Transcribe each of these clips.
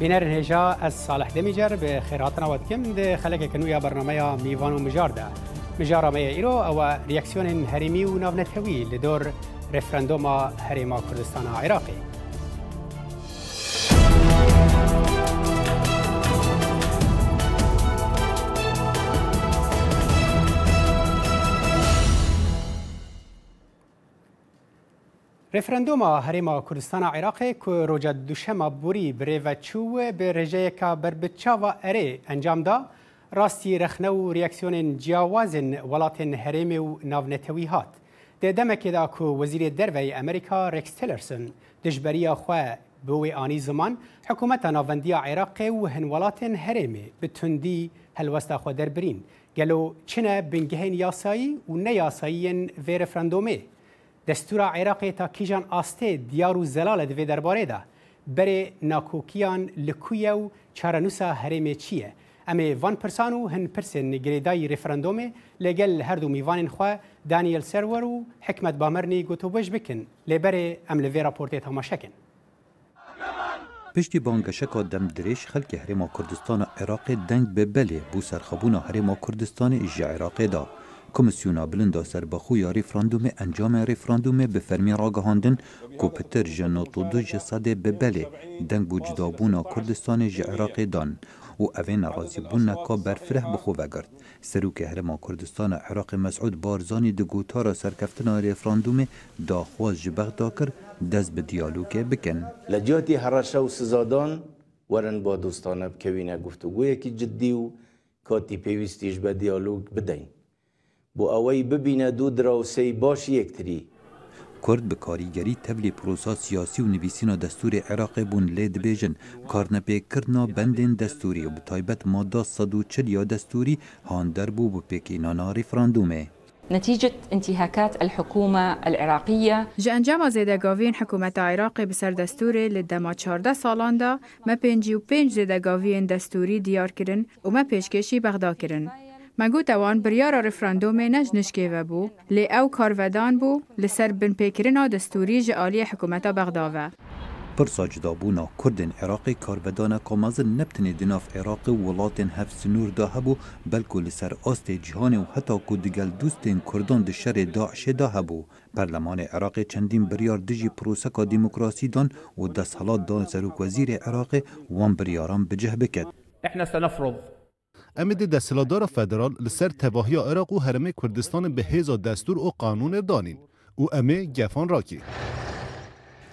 بینر هیجا از صالح دمیجر به خیراتنا و کم ده خلک کنویا برنامه میوان و مجار ده مجار ما ایرو او ریاکسیون هریمی و ناونتوی لدور رفرندوم هریما کردستان عراقی رفراندوما هریما کوردستان عراق کو روجا دوشما بوری بری و چو به رژیکا بربچاوا اری انجام دا راستی رخنه و ریاکسیون جیاوازن ولاتن هریم و ناونتوی هات د دمکه دا کو وزیر دروی امریکا رکس تیلرسون دجبریا خو بوی آنی زمان حکومت ناوندی عراق و هن ولاتن هریم بتوندی هلوستا خو دربرین گلو چنه بنگهین یاسایی و نه یاسایین و رفراندومه دستور عراق تا کیجان آسته دیار و زلال دوی درباره ده بره ناکوکیان لکویه و چارنوسا هرمه چیه امه وان پرسانو هن پرسن گریدای رفراندومه لگل هر دو میوان خو دانیل سرور و حکمت بامرنی گوتو بش بکن لبره ام لوی راپورتی تماشکن پشتی بانگشکا دم دریش خلک هرما کردستان عراق دنگ به بله بو سرخبون هرما کردستان جا عراق دا کمیسیونا بلندا سربخویا ریفراندوم انجام ریفراندوم به فرمی راگهاندن کو پتر جنوتو دو جسد ببله دنگ بو جدابونا کردستان جه عراق دان و اوین راضی بون نکا برفره بخو وگرد سروک هرما کردستان عراق مسعود بارزانی د گوتارا سرکفتنا ریفراندوم دا خواز جبغ دا کر دست به دیالوگ بکن لجاتی هرشه و سزادان ورن با دوستانه بکوینه گفتگویه که جدی و کاتی پیویستیش به دیالوگ بدین بۆ ئەوەی ببینە دوو دراوسەی باش یەکتری کورد بە کاریگەری تەبلی پرۆسا سیاسی و نوویسینە دەستوری عێراقی بوون لێ دەبێژن کارنەپێکردنا بەندێن دەستوری و بتایبەت مادا 1940 یا دەستوری هاندەر بوو بۆ پێکینانە ریفراندومێ. نتيجة انتهاكات الحكومة العراقية جانجام زيدگاوين حكومة عراقي بسر دستوري لدما 14 سالان دا ما پنجي و پنج زيدگاوين دستوري ديار کرن و ما پیشکشی بغدا کرن مگو توان بریارا رفراندومه نج نشکیوه بو لی او کارودان بو لسر بنپیکرنا دستوری جعالی حکومتا بغداوه پرسا جدابونا کردن عراقی کاربدان کامازن نبتنی دناف عراق ولاتن هف سنور دا هبو بلکو لسر آست جهان و حتا کو دگل دوستین کردان د شر داعش دا هبو پرلمان عراق چندین بریار دجی پروسکا دیموکراسی دان و دسالات دان سروک وزیر عراق وان بریاران بجه بکد احنا سنفرض امید دستلادار فدرال لسر تباهی عراق و حرمه کردستان به هیزا دستور و قانون دانین او امه گفان راکی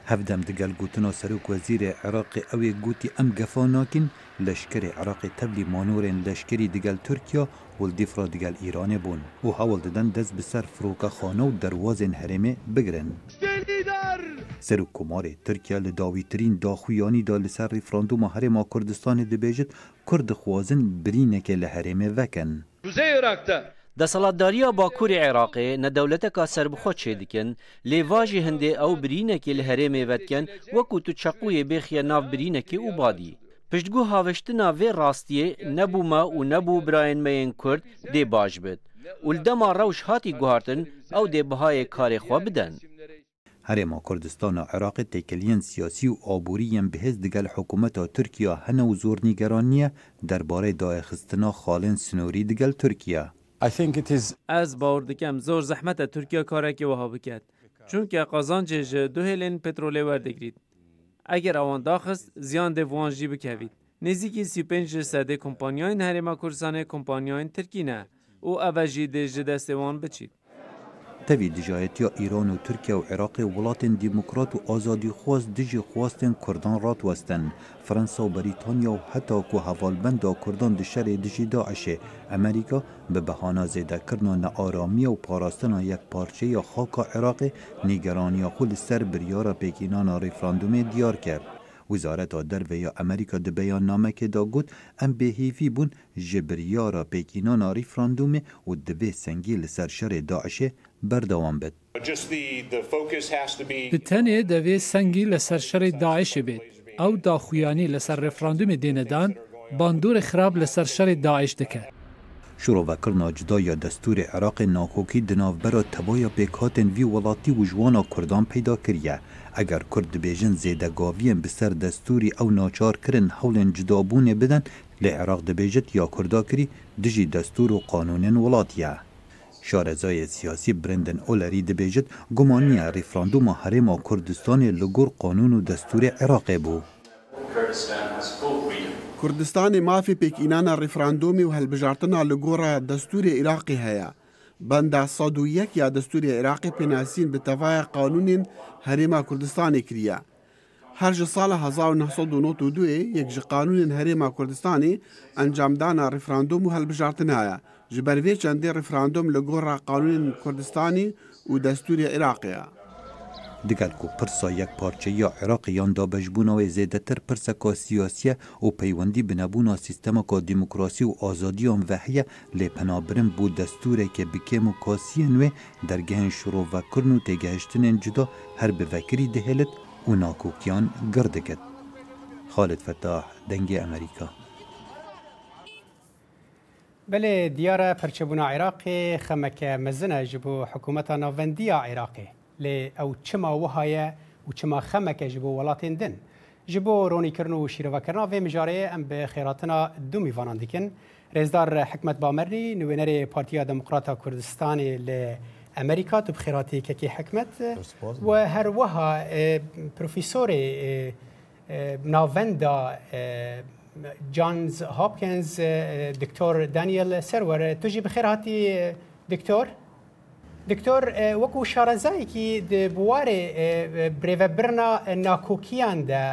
هفدم دگل گوتنا سروک وزیر عراق اوی گوتی ام لشکر عراق تبلی مانورین لشکری دگل ترکیا و را دگل ایران بون او حاول ددن دست بسر فروک خانه و دروازن حرمه بگرن سر کومارê Tirkiya li dawîtirîn daxuyanî da li ser rêferanduma Herêma Kurdistanê dibêjit Kurd dixwazin birîneke li herêmê vekin. Kuzey Irak'ta Desalatdariya Bakurê Iraqê nedewleteka serbixwe çê dikin, lê vajî hindê ew birînekê li herêmê vedken wekû tu çeqûyê bêxiye nav birînekê û badî. Piştgû haviştina vê rastiyê nebûme û nebû birayên Kurd dê baş bit. Û li dema rewş hatî guhartin ew dê bihayê karê xwe bidin. هریم کردستان و عراق تیکلیین سیاسی و هم حکومت دەگەل هنو و تورکیا زور و زۆر نیگەران نییە دەربارەی دایەخستنا خاڵێن سنووری دەگەل تورکیا. از باور زور زحمت زەحمەتە کاره که وها که قازان جه دو هلین پترولی وردگرید. اگر اوان داخست زیان دێڤوانژی بکەویت. نزیکی سیپنج سەدەی کمپانیایین هەرێما ترکی نه. او او ئەڤەژی دێژ وان بچید. تەوی دژایەتی ایران و ترکیه و عراق ولات دیموکرات و ئازادی خواست دژی خواستن رات ڕاتوەستن فرنسا و بەریتانیا و هەتاکو هەواڵبندا کوردان دشارێ دیجی داعشێ ئەمریکا به نه زێدەکردن و پارچه و پاراستنە یەک پارچەیە خاکە عێراقی نیگەرانیا خو لەسەر بریارە پێکینانە ڕیفراندومێ دیار کرد. وزارەتا دەرڤەیە ئەمریکا دبەیان نامەکێدا گوت ئەم بێهیوی بوون بون جبریارا پێکینانە ڕیفراندومێ و دەبێ سنگیل سر شر بەردەوام بێت تەنێ دەوێت سەنگی لەسەر شەڕی داعشی بێت ئەو داخویانی لەسەر ڕێفراندومی دێنەدان باندورە خراپ لەسەر شەڕی داعش دەکە شرۆڤەکردنا جدا یا دەستوری عراقی ناکۆکی دناوبەرە تەبایە پێکهاتێنوی وڵاتی و ژوانە کوردان پیدا کردە ئەگەر کورد دبێژن زێدەگاویان بسەر دەستوری ئەو ناچارکردن هەوڵێن جدابوونێ بدەن لە عێراق دەبێژێت یا کورداکری دژی دەستور و قانونێن وڵاتیە. شارەزایە سیاسی برندن ئۆلەری دەبێژت گومانیە ریفراندومە هەرێمە کوردستانی لەگوور قانون و دەستوری عێراقێ بوو. کوردستانی مافی پێکینانە ریفراندۆمی و هەلبژارتنا لە گۆڕە دەستوری عراقی هەیە بەندا سەد و یەک یا دەستوری عێراقی پێناسیین بە تەواە قانونین هەرێما کوردستانی کریە. هەرژە ساڵە 1992 یەکژ قانونین هەرێما کوردستانی ئەنجامدانە ریفراندۆم و هەلبژارتنایە. ji ber vê çendê referandum li gorra Qanûnên Kurdistanî û destûrê Iraqê ye. دیگەل کو پرسا یەک پارچەیە عێراقییان دابەشبوونەوەی زێدەتر پرسەکە سیاسە و پەیوەندی بنەبوونا سیستەمەکە دیموکراسی و ئازادیان وەحە لێپەنابرم بوو دەستورێکە بکێم و کاسیە نوێ دەرگەهن شرۆڤەکردن و تێگەهشتنێن جدا هەر بڤەکری دەهێلت و ناکۆکیان گردەکەت. خالد فتاح دەنگی ئەمریکا. بله دیارە پرچەبوونا عێراقی خەمەکە مەزنە ji بۆ حکوومەتە ناڤەندیا عێراقی لێ ئەو چما وهایە و چما خەمەکە ji بۆ وڵاتێن دن ji بۆ ڕۆنیکردن و شیرەوەکردنا vê mijarê em bi xêratina du mîvanan dikin rêzdar hikmet bamerî nوێnerê Partiya Demokrata Kurdistanê lê ئەمریکا tu بخێراتی kekê hikmet و her weha profîsorê navenda جونز هوبكنز دكتور دانيال سرور تجي بخير هاتي دكتور دكتور وەکو شارەزایەکی بوارێ برێڤەبرنا ناکۆکیان دا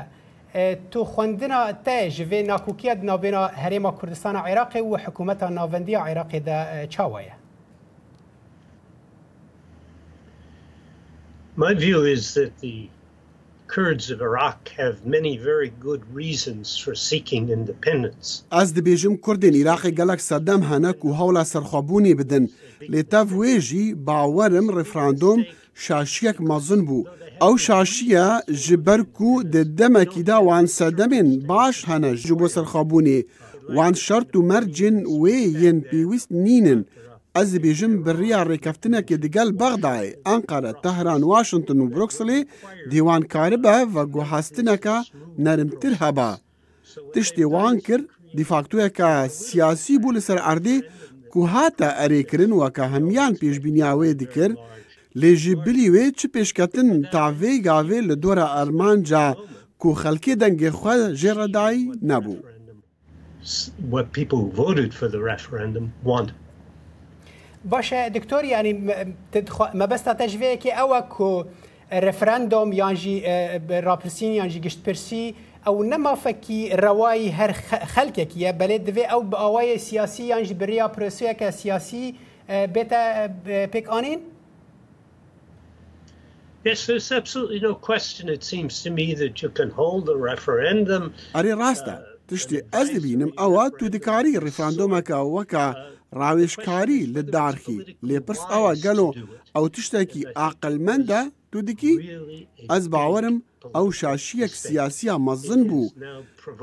تو خوندنا تێ ji vê nakûkiya di navbêna herêma Kurdistana Iraqê û hikûmeta navendiya Iraqê de eh, çawa ye? My view is that the Kurds of Iraq have many very good reasons for seeking independence. Ez dibêjim Kurdên Iraqê gelek serdemhenek û hewla serxwebûnê bidin. Lê tev wê jî bawerim referandum şaşiyek mezin bû. Ew şaşiya ji ber ku di demekî de wan serdemên baş hene ji bo serxwebûnê. Wan şert û mercên wê yên pêwîst nînin. ez dibêjim birriya rêkeftinekê digel Bexdayê, Enqere, Tehran, Washington û Brukselê dîwan karibe ve guhestineke nerimtir hebe. Tiştê wan kir dîfaktuyeka siyasî bû li ser erdê ku hata erêkirin weke hemiyan pêşbîniya wê dikir, lê ji bilî wê çi pêşketin ta vê gavê li dora ermanca ku xelkê dengê xwe jê redayî nebû. What people voted for the referendum want باشه دکتۆر ینی مەبەستا تەژوەیەکی ئەوە کۆ رفرەندۆم یانجی راپرسین یانجی گشتپرسی ئەو نەمافەکی ڕەوایی هەر خەلکێکیە بەلێ دوێ ئەو بە ئەوەیە سیاسی یانجی بریا پرۆسیەکە سیاسی بێتە پێکانین؟ Yes, there's absolutely no question, it seems to me, that you can hold a referendum. ئەرێ ڕاستە تشتی ئەس دەبینم ئەوە تو دکاری ڕیفاندۆمەکە وەکە ڕاوێشکاری لە دارخی لێپرس ئەوە گەلۆ ئەو تشتێکی ئاقلمەندە تو دیکی ئەس باوەرم ئەو شاشیەک سیاسیە مەزن بوو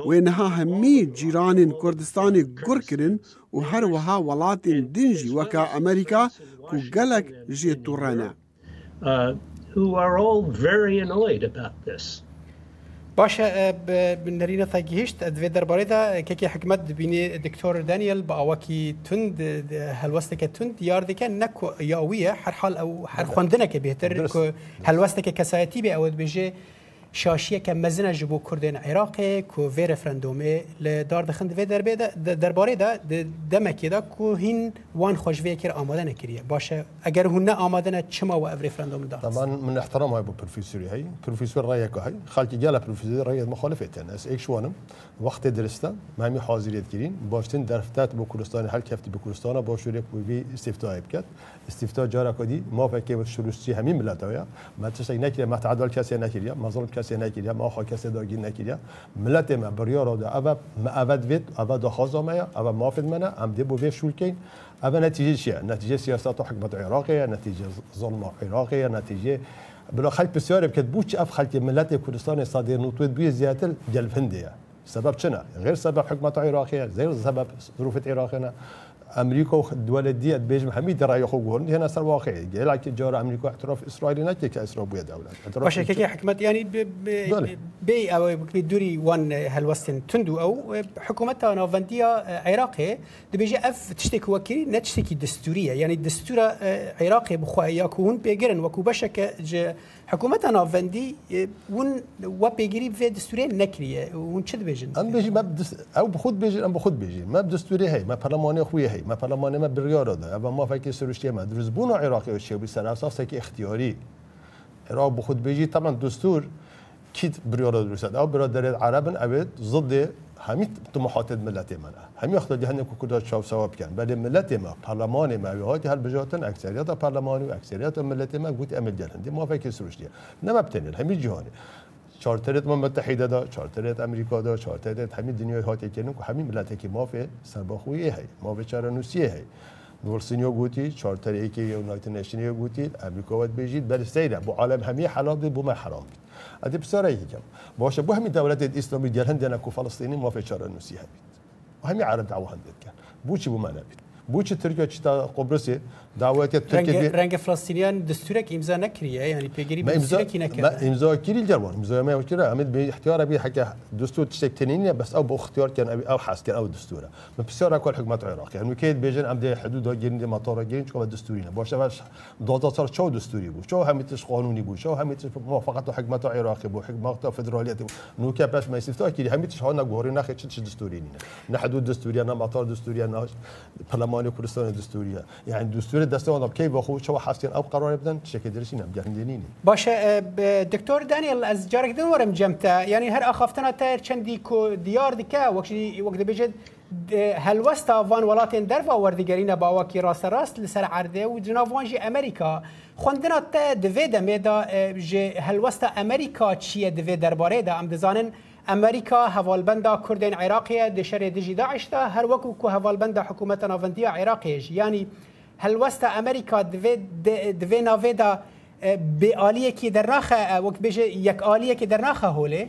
وێنەها هەممی جیرانین کوردستانی گوڕکردن و هەروەها وڵاتین دنجی وەکە ئەمریکا و گەلک ژێ توڕەنە. Uh, who are all very annoyed about this. Baş bi nerîna tagihîşt ez vê derbarê de keke hikmet dibînê Diktor Daniel bi awakî tund helwesteke tund diyar dike ne ku ya wî ye her hal ew her xwendineke bêhtir ku helwesteke kesayetî bê ew dibêje شاشیه که مزنه جبو کردین عراق کو وی رفرندومه ل دار دخند وی دربه درباره ده دمکی ده کو هین وان خوشوی کر آماده نکریه باشه اگر هونه آماده نه چما و اف رفرندوم ده طبعا من احترام های بو پروفیسوری هی پروفیسور رايك هی خالکی گالا پروفیسور رای مخالفتن اس ایک شوانم وقت درسته مهمی حاضریت گیرین باشتن درفتات بو کردستان هر کفتی بو کردستان باشوری کو وی استفتاء کرد استفتاء جارا کدی ما فکر شروع همین ملت ها ما تشک نکریه ما تعدل کسی نکریه ما ظلم کسی کسی نکیده ما خو کسی داگی نکیده ملت ما بریا را دا اوه ما اود وید اوه دا خازا مایا اوه مافید منه هم دی بو شول شولکین اوه نتیجه چیه نتیجه سیاست و حکمت عراقیه نتیجه ظلم عراقیه نتیجه بلا خلق بسیار بکد بوچ اف خلق ملت کردستان صادر نوتوید بوی زیاتل جلفندیه سبب چنه؟ غیر سبب حكمة عراقية غیر سبب ظروفت ظروف عراقنا امريكا و دي بيج محمد راي خوب گون هنا صار واقع گل که جار امريكا اعتراف اسرائيل نکه كاسرائيل دولة. بوده كي باشه يعني حکمت یعنی بي او بكبي دوري وان هالوستن تندو او حكومتها نوفنديا اه، عراقي دبيجي اف تشتك وكيل نتشتكي دستوريه يعني الدستوره اه، عراقي بخوا يكون بيجرن وكو بشك حکومت ناوەندی اون و پێگیری فێ دەستوری نەکریە اون چ بێژن ئەم بێژی ئەو بخود بێژن ئەم بخود بێژی مە دەستوری هەیە مە پەرلەمانی خوی هەیە مە پەرلەمانێمە بریارەدا ئەمە مافەکی سروشتێمە دروست بوون و عێراقی شێبی سەراساسێکی اختیاری عێراق بخود بێژی تەمان دستور کیت بریارە دروستە ئەو برادەرێت عربن ئەوێت زدێ همین طموحات ملت من همین وقت جهانی کوکودا چاو سواب کن، بل ملت ما پارلمان ما و هایی هر بجاتن اکثریت پارلمانی و اکثریت ملت ما گوت عمل دی ما فکر سروش نمی‌بینیم نه مبتنی همین جهانی چارترت ما متحده دا چارترت امریکا دا چارترت همین دنیای هایی که که همین ملت که ما فی سرباخویه هی ما چاره نوسیه هی نورسینیو گوتی چارتر ای که یونایتد نشنیو گوتی امریکا واد بیجید بر سیره بو عالم همه حلال بو ما حرام ادي بسرعه يجم باش بوهم دولت الاسلاميه ديال الهند انا فلسطيني ما في شر انه سيهبيت وهم عرب دعوه هندت كان بوشي بو نبيت بوشي تركيا تشتا قبرصي دعوەتە ڕەنگە فلستینیان دەستورێک ئیمزا نەکریە ینی پێگیری ئیمزاکی نەکرد ئیمزا کیری جەوان مزۆمەکرا ئەمت بێ احتیارە بێ حکە دستور تشتێکتنینە بەس ئەو بۆ اختیارکەن ئەوی ئەو حاستکە ئەو دستورە من پرسیارە کۆل حکومەت عێراقی نوکیت بێژن ئەم دێ حدودا گرنی ماتۆڕە گرین چۆڵە دستورینە بۆشەش دوزار چۆ دستوری بوو چۆ هەمیتش قانونی بوو چۆ هەمیت موافقەت و حکومەت عێراقی بۆ حکومەت فدرالیەتی بوو نوکە پاش مەسیفتاکیری هەمیتش هەنا گۆری ناخێ چ چ دستورینە نە حدود دستوریە نە ماتۆر دستوریە ناش پەرلەمانی کوردستانی دستوریە یعنی دستور دەستەوە بکەی بە خۆچەوە حاستێن ئەو قڕۆی بدەن شتێکی درسی نەمگەهندێنین باشە دکتۆر دانیل ئەس جارێک دەوەرم جەمتە ینی هەر ئاخافتنا تایر چەندی دیار دیکە وەکشی وەک دەبێژێت هەلوەستا ڤان وڵاتێن دەرەوە وەردەگەرینە باواکی ڕاستە ڕاست لەسەر عردێ و جناوانژی ئەمریکا خوندنا تە دەوێ دەمێدا هەلوەستە ئەمریکا چییە دەوێ دەربارەیدا ئەم دەزانن ئەمریکا هەواڵبندا کوردین عێراقیە دشەرێ دژی داعشتا هەر وەکو کو هەواڵبندە حکوومەتە ناوەندیە عێراقیێژ ینی هەلوەستە ئەمریکا دوێ ناوێدا بێعالیەکی دەرناخە وەک بێژێ یەکعالیەکی دەرناخە هۆلێ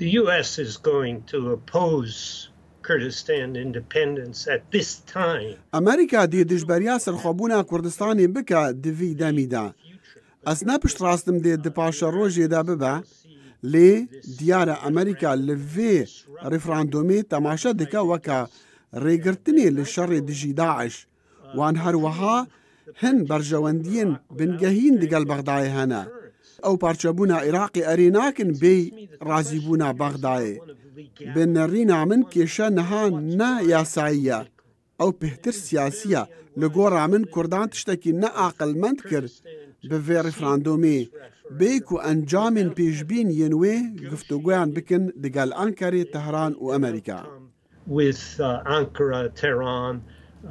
The U.S. is going to oppose Kurdistan independence at this time. ئەمریکا دی دژبەریا سەرخۆبوونا کوردستانی بکە دوی دەمیدا. ئەسنا پشت ڕاستم دێت دپاشە ڕۆژێدا ببە لێ دیارە ئەمریکا لەوێ ڕیفراندۆمێ تەماشە دکە وەکە ڕێگرتنێ لە شەڕێ دژی داعش وان هەروەها هەند بەرژەوەندیین بنگەهین دەگەل بەغدایە هەنا ئەو پارچەبوونا عێراقی ئەری ناکن بێی ڕازیبوونا بەغدایە بنەڕینا من کێشە نەهان نا یاساییە ئەو پێتر سیاسیە لە گۆڕا من کوردان تشتێکی نەعاقلمەند کرد بە vê referandomê bêk û encamên pêşbîn yên wê guftugoyan bikin digal Ankarê Tehran û Amerîka. with uh, Ankara, Tehran, uh,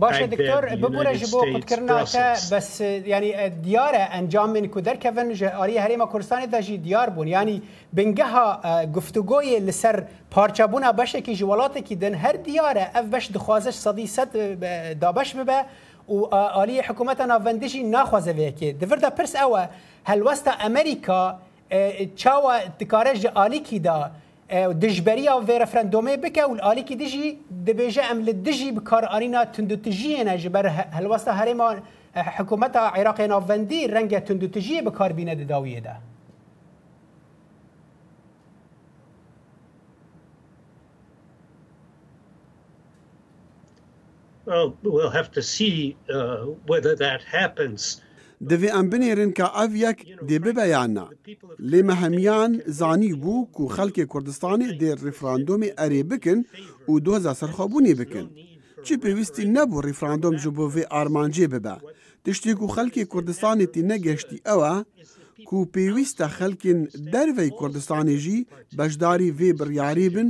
باشە دکتۆر ببوورە ji بۆ خودکردناکە بەس ینی دیارە ئەنجامین کو دەرکەون ji ئاری هەرێمە کوردستانی دەژی دیار بوون ینی بنگەها گفتوگۆیە لەسەر پارچەبوونا بەشێکی ji وڵاتێکی دن هەر دیارە ئەف بەش دخوازش سەدی سەد دابش ببە و عالی حکومت ناوندشی ناخوازه وی که دوردا پرس او هلوستا امریکا چاوا دکارج عالی کی دا دجبری او وی رفرندومه بک او عالی کی دجی دبیجه عمل دجی بکار ارینا تندوتجی نه جبر هلوستا هریمان حکومت عراق ناوندی رنگ تندوتجی بکار بینه داویه ده دا. Well, we'll have to see uh, whether that happens. دەێ ئەم بنێرن کە ئەڤ یەک دێ ببەیاننا لێمە هەمیان زانی بوو و خەڵکی کوردستانی دێ ریفراندۆمی ئەرێ بکن و 2000 سەرخۆبوونی بکن چی پێویستی نەبوو ریفراندۆم ji بۆ vê ئارمانجێ ببە تشتێک و خەڵکی کوردستانێتی نەگەشتی ئەوە کو پێویستە خەلکن دەرڤەی کوردستانێژی بەشداری vê بڕیاری بن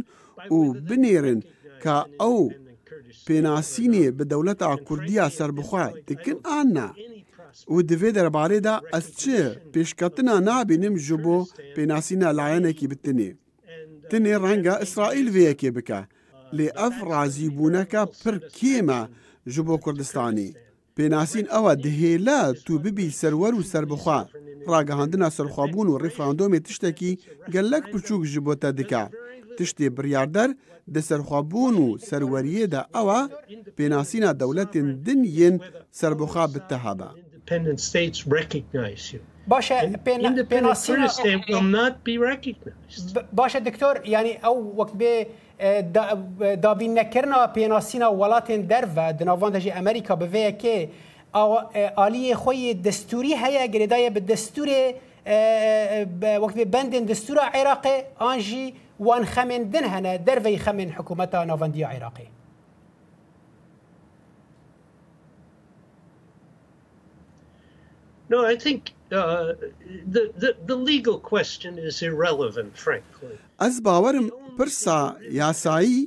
و بنێرن کە ئەو pênasînê bi dewleta Kurdiya serbixwe dikin an ne? û divê derbarê de ez çi pêşketina nabînim ji bo pênasîna layenekî bi tinê. Tinê renga İsraîl vê yekê bike lê ev razîbûneke pir kêm e ji bo Kurdistanê. پێناسین ئەوە دهێلا تو ببی سەروەر و سربخوا ڕاگەهاندنا سەرخوابوون و ڕیفراندۆمی تشتێکی گەلەک بچووک ji بۆ te dika. Tiştê biryardar di serxwabûn û serweriyê de ewa pênasîna dewletên din yên serboxa bi tehaba. باشە پێناسینا باشە دکتۆر ینی ئەو وەک بێ اه، دا اه، بین نکرنا پیناسینا ولاتین در و دناوان دا امریکا به وی که اه، آلی خوی دستوری هیا گریدای به دستور وقتی بند دستور عراق آنجی وان خمین دن هنه در وی خمین حکومت ناواندی عراقی No, I think Uh, the, the, the legal question is irrelevant frankly ئەس باوەرم پرسا یاسایی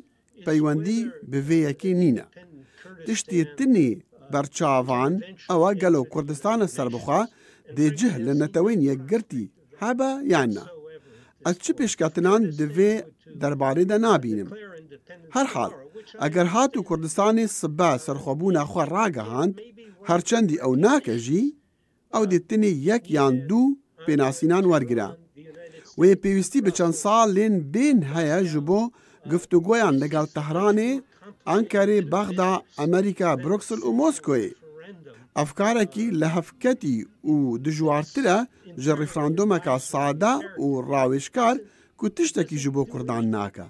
پەیوەندی بڤەیەکی نینە تشتێتنی بەرچاوان ئەوە گەلۆ کوردستانە سربخوا دێجه لە نەتەوەین یەکگرتی هەبە یاننا ئەس چ پێشکەتنان دەوێ دەربارەدا نابینم هەرحاڵ ئەگەر هات و کوردستانی سبە سەرخۆبوو ناخوا ڕاگەهاند هەرچەندی ئەو ناکەژی ئەو دێتنێ یەک یان دوو پێناسیینان وەرگرا. وێ پێویستی بە چەند ساڵ لێن بێن هەیە ji بۆ گفتوگۆیان لەگەڵ تەهرانێ ئەنکارێ بەغدا ئەمریکا برۆکسل و مۆسکۆی. ئەفکارێکی لە هەفکەتی و دژوارترە ژە ڕیفراندۆمەکە سادا و ڕاوێشکار کو تشتێکی ji بۆ کوردان ناکە.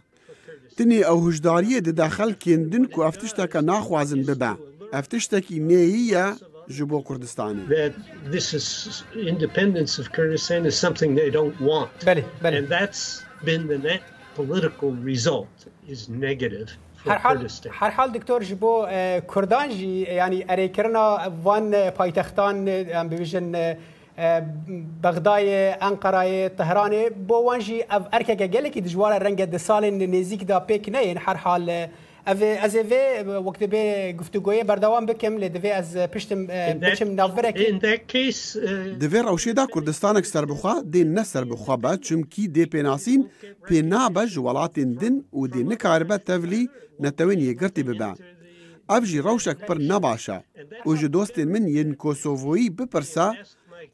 تنی ئەو هوشداریە دەداخەل کێندن و ئەفتشتەکە ناخوازن ببە. ئەفتشتێکی نێیە ji bo Kurdistanê. This is independence of Kurdistan is something they don't want. Bəli, bəli. And that's been the net political result is negative. هر حال هر حال دکتۆر ji bo کوردان jî yanî erêkirina van paytextan em bibêjin بەغدایê ئەنقەرayê تهرانê بۆ wan jî ev erkeke gelekî dijwara renge di salên nêzîk da pêk neyin her hal از اوه وقتی به گفتگوی بردوام بکم لی دوی از پشتم بچم نافره که دوی روشی دا کردستانک سر بخوا دی نه سر بخوا با چمکی دی پیناسین پینا با جوالاتین دن و دی نکاربه تولی نتوین یه گرتی ببن اف جی روشک پر نباشه و جی دوست من ین کوسووی بپرسه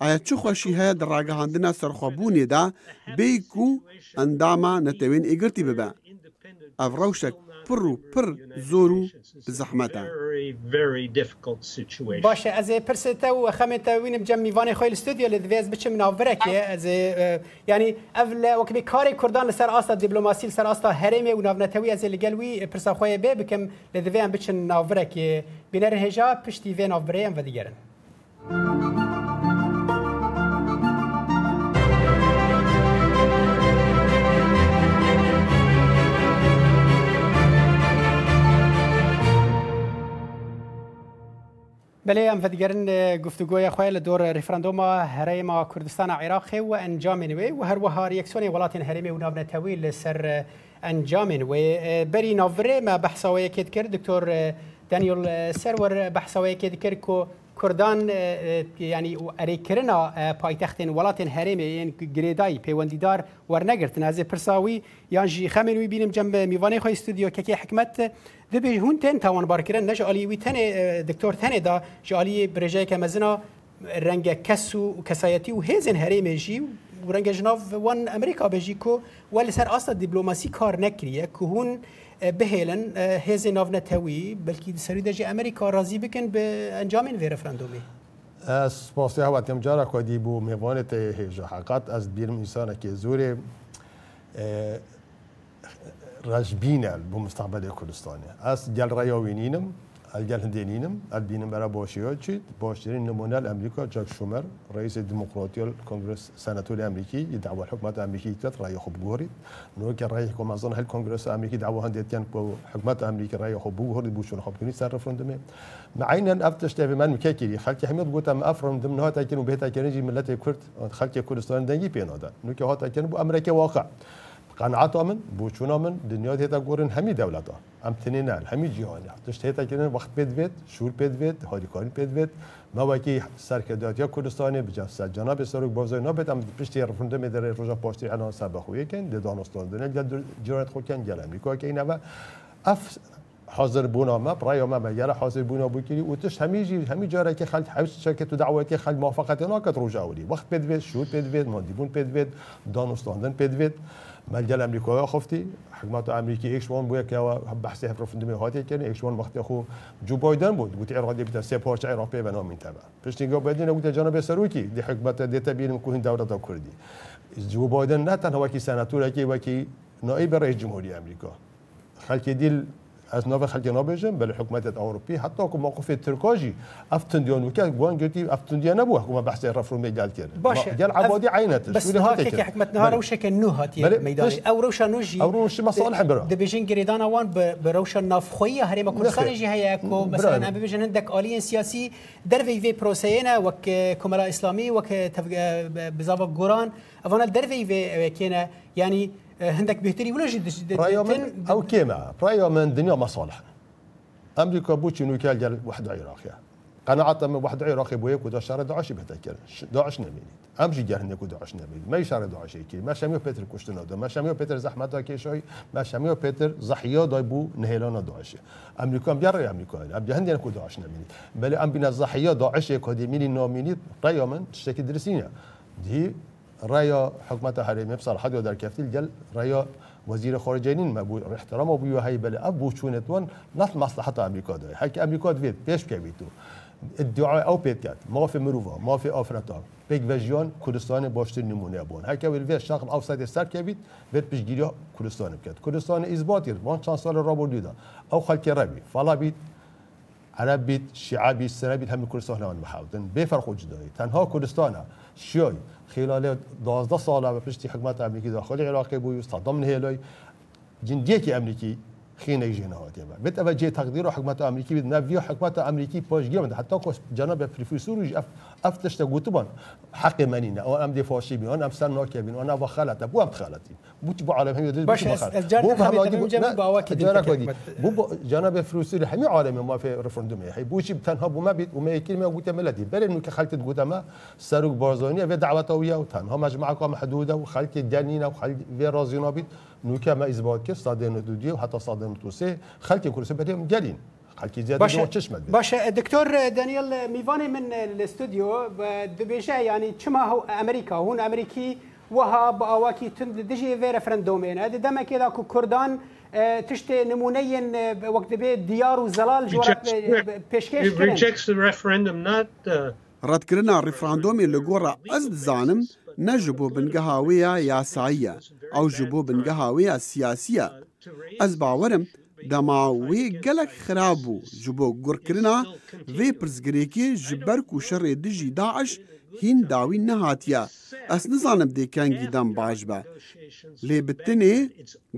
ایا چه خوشی هیا در راگهاندنا سرخوابونی دا بی کو انداما نتوین ایگرتی ببن ئەو ڕەوشێک پڕ و پڕ زۆر و زەحمەتە باشە ئەزێ پرسێتە و خەمێتە وینم جەم میوانی خۆی ستودیو لە دەوێز بچم ناوبرەکێ ئەزێ ینی ئەف لە وەکبی کاری کوردان لەسەر ئاستا دیبلوماسی لەسەر ئاستا هەرێمێ و ناونەتەوی ئەزێ لەگەلوی پرساخۆیە بێ بکەم لە دەوێیان بچن ناوبرەکێ بینەر هێژا پشتی وێ ناوبرەیان بەدیگەرن. بله ام فدگرن گفتگوی خوی لدور رفراندوم هریم کردستان عراق و انجام نوی و هر وهار یکسونی ولات هریم و نابن تاویل سر انجام نوی بری ناوره ما بحثاوی کد کرد دکتور دانیل سرور بحثاوی کد کرد که کردان یعنی اریکرنا پایتخت ولات هریم این گریدای پیوندیدار ورنگرتن از پرساوی یان جی خمنوی بینم جنب میوانه خو استودیو که حکمت دبی هون تن توان بار کردن نش علی وی تن دکتور تن دا جالی برجای که مزنا رنگ کس و کسایتی و هزن هریمه جی و رنگ جناف وان امریکا بجی کو ولی سر اصلا دیپلوماسی کار نکریه که هون بهیلن هزن ناف نتوی بلکی سری دجی امریکا راضی بکن به انجام این رفراندومی از پاسی ها وقتی جارا خودی بو میوانت هیجا حقات از بیرم انسان که زوره راجبينا بمستقبل كردستاني اس جال رايوينينم الجال هندينينم البينم برا بوشيوتشي بوشيرين نمونا الامريكا جاك شومر رئيس الديمقراطية الكونغرس سناتور الامريكي يدعو الحكومة الامريكية تات راي خب غوري نو كان راي حكومة اظن هل الكونغرس الامريكي دعو هندي كان حكومة امريكا راي خب غوري بوشون خب كوني سان رفرندم معينا افتش تابي من مكاكيري خالتي حميد قلت ام افرم ضمن هاتا كانوا بهتا كانوا جي ملتي كرد خالتي كردستان دنجي بينودا نو كي هاتا كانوا بو امريكا واقع قناعتامن بوچونامن دنیا دیتا گورن همی دولتا ام همی جیهانی تشت هیتا کنن وقت پید وید شور پید وید هاریکاری پید وید ما وکی یا کردستانی بجا سر جناب سرک بازای نابد ام پشتی رفنده می داره روژا پاشتی انا سر بخویه کن ده دانستان دنیا گل جرات خو کن گل امریکا که این اف حاضر بونا ما برای ما مگر حاضر بونا بو کلی و همی جی همی جاره که خلت حوس شرکت و دعوه که خلت موافقت ناکت روش اولی وقت پید شور پید وید ماندیبون پید دانستاندن پید ملجا الامريكا خفتي حكمت امریکی ایشون بود که بحثی هفرف دمی هاتی کردن وان وقتی خو جو بایدن بود بود عراقی بیت سه پارچه عراقی و نام تبع پشت نگاه بدین بود جناب سروکی دی حکمت دیتا بین کوهن دولت کردی جو بایدن نه تنها وکی سناتور کی وکی نائب رئیس جمهوری امریکا خلک دیل از نو خلک حتی بە لە حکوومەتێت ئەوروپی حتا و ترکۆژی ئەفتندیۆن وکە گوان گوتی ئەفتندیە حکومت بحث بەحسی ڕفرمی دالکرد باشگەل عبادی عینت بس روش عینەت حکومەتناڕوشەکە نوهاتی مەداش ئەو ڕوشە نوژی ڕوش مەسەڵ حبر دەبێژین گرێدانەوان بە ڕوشە نافخۆی هەرێمە کوردستانێژی هەیە کۆ بەسەنا ببێژن هەندێک ئالیین سیاسی دەروی وێ پرۆسەیەنە وەک کۆمەلا ئیسلامی وەک قران گۆران در وی وی کینه اه، یعنی هندك بهتري ولا جد جد برايومن او كيما برايومن دنيا مصالح امريكا بوتش نوكال ديال واحد عراقي قناعة من واحد عراقي بويك ودا شارع داعش بهتاكل داعش نميني امشي جار هناك وداعش نميني ما يشارع داعش كي ما شاميو بيتر كوشتنا ما شاميو بيتر زحمة كي شوي ما شاميو بيتر زحيو بو نهيلانا داعش امريكا بيار امريكا ابي هندي نكو داعش نميني بل ام بينا زحيو داعش اكاديمي ميني نوميني قيما تشتكي درسينا دي رأي حكمة حريم يبصر حد در كفتيل جل رأي وزير خارجه ما بو احترام بله. بو هاي بلا ابو شونتون امریکا مصلحة امريكا که حكي امريكا پیش که بیتو ادعای او بيت کرد ما في مروفا ما في آفرتا پیگ وجيان كردستان باشتر نمونه بون هكا ويل شغل او سايد سر كبيت بيت کردستان كردستان کردستان كردستان اثباتير من چند سال رابور دا او خلق ربي فلا بيت عرب بيت شعبي سربيت هم كردستان هم محاوتن بفرق تنها كردستان شیایی. خلال دوازده سال و پشتی حکمت امریکی داخل عراق بود استخدام نهیلوی جندیه که امریکی خینه جنایتی بود به توجه تقدیر و حکومت آمریکی بید نوی حکومت آمریکی پاش گیرند حتی که جناب پروفسورش اف افتش گوتبان حق منی نه آن امدی فاشی بیان ام سر ناکی بین آن و خالت بو ام خالتی بو بو عالم همی دید بو خالت بو هم آدی بو جارا کدی بو جناب پروفسور همی عالم ما فی رفرندوم هی بو چی تنها بو ما بید و ما کلمه گوت ملدی بل نو که خالت گوت ما سرک بارزانی و دعوت اویا و تنها مجمع قام حدوده و خالت دنینا و خالت و رازینا بید نوكاما از بود كيس دودي وحتى صادن توسي خالتي كل سبتهم قالين خالتي زياد باش تشمل باش دكتور دانيال ميفاني من الاستوديو دبيجا يعني كما هو امريكا هون امريكي وها باواكي تند دجي في رفرندومين هذا دما كذا كردان آه، تشتي نموني آه، وقت بي ديار وزلال جوار بيشكيش ريجكتس ذا ريفرندوم نوت ردكرنا ريفراندومي لغورا از زانم نه ji bo bingehawêya yasayî ye ew ji bo bingehawêya siyasî ye ez bawerim dema wê gelek xirab bû ji bo gurkirina vê pirzgirêkê ji ber ku şerê di jî daeş hîn dawî nehatiye ez nizanim dê kengîdan baş be lê bi tinê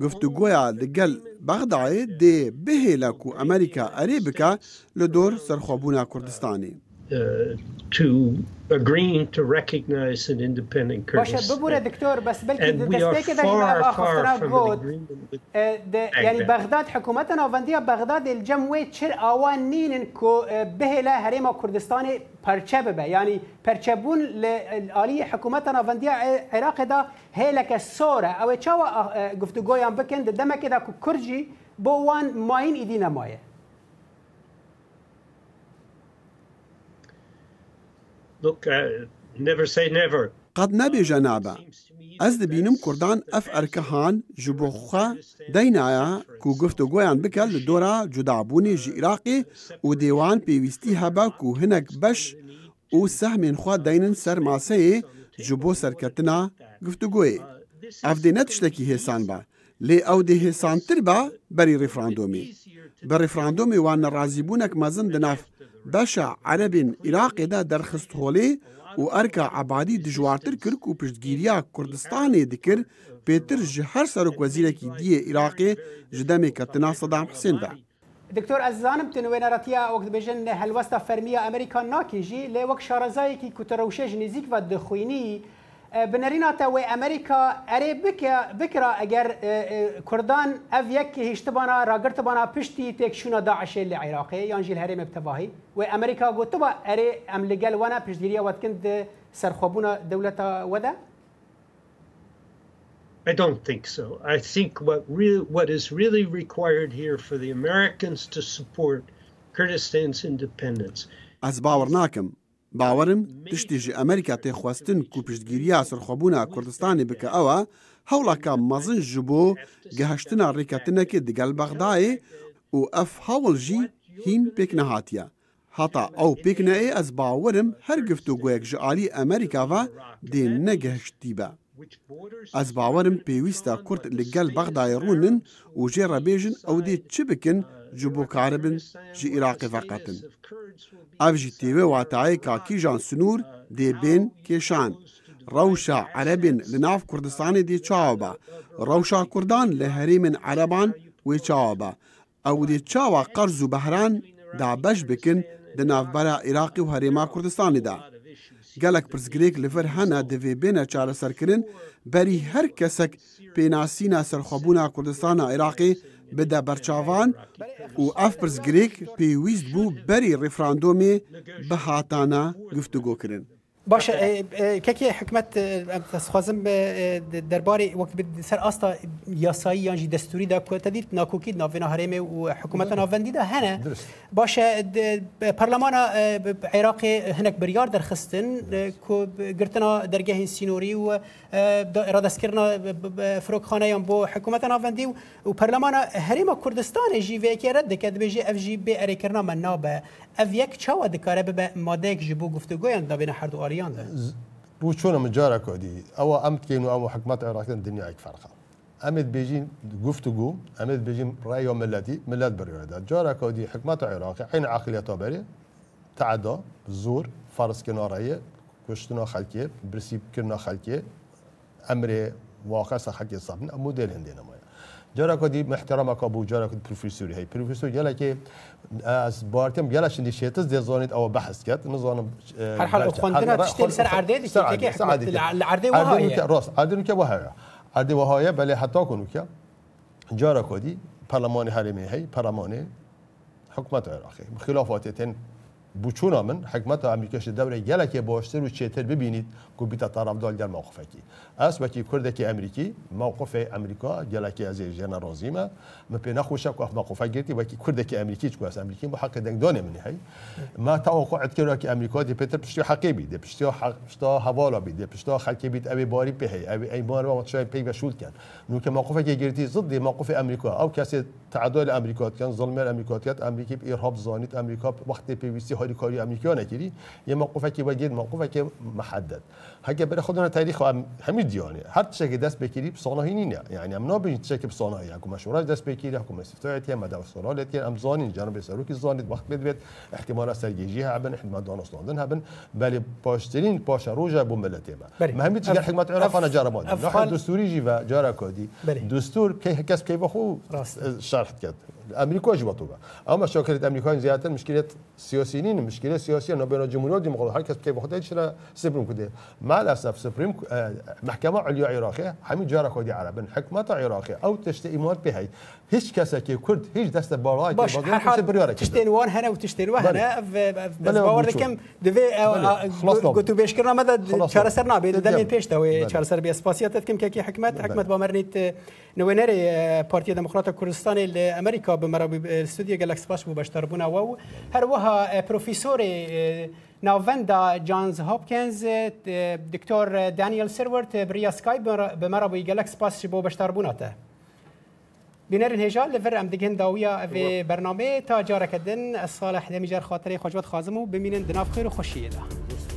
guftugoya di gel bexdayê dê bihêle ku Amerîka erê bike li dor serxwebûna Kurdistanê Uh, to agreeing to recognize an independent Kurdistan. باشه ببوره دكتور بس بلكي دستي كده جماعة خسران جود يعني اه، بغداد حكومتنا وفندية بغداد الجموي تشر اوان نينن كو اه، بهلا هريما كردستاني پرچه ببه يعني پرچبون لآلی حکومتنا وفندية عراق دا هلك سوره او چاوا اه، گفتگویان بکن دمه كده كو كرجي بوان ماين ايدينا مايه Uh, قەت نەبێژە نابە ئەس دەبینم کوردان ئەف ئەرکەهان ji بۆ خوخە دەینایە کو گفت و گۆیان بکە لە دۆرا جودابوونی ژی عراقی و دێوان پێویستی هەبە و هەنێک بەش و سەحمێن خوا دەینن سەر ماسەیە ji بۆ سەرکەتنا گفتوگوۆی ئەفدێنە تشتێکی هێسان بە لێ ئەو دێ هێسانتر بە بەری ڕیفراندۆمی بە ڕیفراندۆمی وان نەڕازیبوونەك مەزن دەناف بەشە عەرەبین عراقێدا دەرخستۆڵێ و ئەرکە عبادی دژوارتر کرد و پشتگیریا کوردستانê dikir پێتر ji her serok wezîrekî diyê عراقê ji demê ketina sedam حسێن da. دکتۆر ئەزانم تنوێنەرەتیا وەک دبێژن هەلوەستە فەرمیە ئەمریکا ناکێژی لێ وەک شارەزایەکی کوتەرەوشێژ نزیک بە دخوینی أه، بنرينا تاوي امريكا اري بك بكرا اگر أه، أه، كردان اف يك هشتبانا راغرتبانا بشتي تك شونا داعش العراق يانجي الهرم بتباهي و امريكا قوتبا اري املقال وانا بشديريا واتكند سرخوبونا دولة ودا I don't think so. I think what really what is really required here for the Americans to support Kurdistan's independence. از باور ناکم باوەرم تشتیژی ئەمریکا تێخواستن و پشتگیریە سەرخۆبوونا کوردستانی بکە ئەوە هەوڵەکە مەزن ji بۆ گەهشتنا ڕێکەتنەکە دگەل بەغدایێ و ئەف هەوڵژی هین پێک نەهاتیە. هەتا ئەو پێکنەێ ئەس باوەرم هەر گفتو گویەک ژعالی ئەمریکاوە دێن نەگەهشتی بە. Ez bawerim pêwîsta Kurd li gel Bexdayê rûnin û jê rebêjin ew dê çi bikin ji bo karibin ji Iraqê veqetin. Ev jî têvê watayeka kîjan sunûr dê bên kêşan. Rewşa Erebên li nav Kurdistanê dê çawaba. Rewşa Kurdan li herêmên Ereban wê çawaba. Ew dê çawa qerz û behran da beş bikin di navbera Iraqî û herêma Kurdistanê da. gelek pirsgirêk li vir hene divêbêne çareserkirin berî her kesek pênasîna serxwebûna Kurdistana Iraqê bide berçavan û ev pirsgirêk pêwîst bû berî referandomê bi hatana guftugokirin. باشه کەکێ حکومت خوازم دەربارەی وەک سەر ئاستا یاسایی یانجی دەستوریدا کوتەدیت ناکوکی ناوێنە هەرێمێ و حکوومەتە ناوەندیدا هەنە باشە پەرلەمانە عێراقی هەنێک بریار دەرخستن گرتنا دەرگەهین سینۆری و ڕادستکردنا فرۆکخانەیان بۆ حکوومەتە ناوەندی و و پەرلەمانە هەرێمە کوردستانی ژیڤێکێرە دەکات بێژێ ئەفژی بێ ئەرێکردنا من نابە ئەڤ یەک چاوە دکارە ببە مادەیەک ژ بۆ گفتوگویان دابێنە هەردواری زريان بو چۆنە من كودي او امت كينو او حكمات عراق الدنيا هيك فرقة امت ئەمت بێژین امت و گو ئەمت بێژین ڕای و ملەتی ملت بەرێدا جارە کۆدی حکومت عێراقی عین عقلیەتە بەرێ تعدا زۆر فەرزکردنەڕایە کوشتنە خەلکێ برسی بکردە واقع صحكي خەکی موديل ئەمو دێ جرا کدی محترم که بود جرا کدی پروفسوری هی پروفسور جلا که از بارتم جلا شنی شیت از دزانید او بحث کرد نزانم اه، هر حال خواندنا تشتري سر عرده دي كي العرده وهاي راس عرده که وهاي عرده وهاي بله حتی کنو که جرا کدی پارلمان حرمی هی پارلمان حکومت عراقی تن بچونا من حکمت امریکاش دوره لکه باشتر و چیتر ببینید که بیتا دال در کی اس وکی که امریکی موقف امریکا لکه از جنا رازیما ما پی و که موقفه گرتی وکی که امریکی چکو است امریکی با حق دانه منی هی ما توقعت کرده که امریکا دی پتر پشتی حقی بید پشتی حق حوالا بید دی پشتا خلکی بید اوی باری پی هی اوی ایمان و پی و شول کن نو که موقفه که گرتی ضد موقف امریکا او کسی تعادل امریکا کن ظلم امریکا کن امریکی ارهاب زانیت امریکا وقتی پی وی کاری کاری آمریکا نکردی یه موقفه که باید موقفه که محدد هگه برای خودنا تاریخ هم همین دیانه هر چه که دست بکیری صنایع نه یعنی امنا بین چه که صنایع اكو مشورات دست بکیری اكو مسفتات هم مدار صلالت هم زانی جنوب سروکی زانید وقت بد بد احتمال سرگیجی بن احتمال دانستاندن بن بلی پاشترین پاشا روجا بوم ملتی ما مهمی چه حکمت عراق انا جربان نحن دستوری جی و جارا کادی دستور که کس کی بخو شرح کرد ئەمریکۆ ژوەتوە ئەو مەشۆکرێت ئەمریکای زیاتر مشکلێت مشكلة مشکلە سیۆسی نوبێنە جمهوری دموقراسی هەر کەس بخۆی چرا سپرم کردێ ما لەسەف سپریم اه، محکەمە علیو عێراقی هەمی جارە خۆی عربن حکمەتە عێراقی او تشتی ئیمات پێهیت هیچ کەسێکی کورد هیچ دەستە باڵای تشتێنوان هەنە و تشتێنوە هەنە باوە دەکەم دەبێ گوت بێشکردنا مەدە چارەسەر نابێت دەمێن پێشەوەی چارەسەر بێسپاسیەتت کەم کێکی حکمت حکمت بامەرنیت نوێنەرێ پارتی دموکراتە کوردستانی لە ئەمریکا بمەرە سودیە گەلەکس پاش بوو بەشتەربوونەوە و هەروەها پروفیسۆری ناوەندا جانز هاپکنز دکتۆر دانیل سرورت بریا سکای بمەرە بۆی گەلەکس پاس بۆ بەشتاربووناتە. بنرن هجا لفر ام دگهن داویا و برنامه تا جارکدن الصالح دمیجر خاطر خوشبت خازم و ببینن دناف خیر و خوشیه ده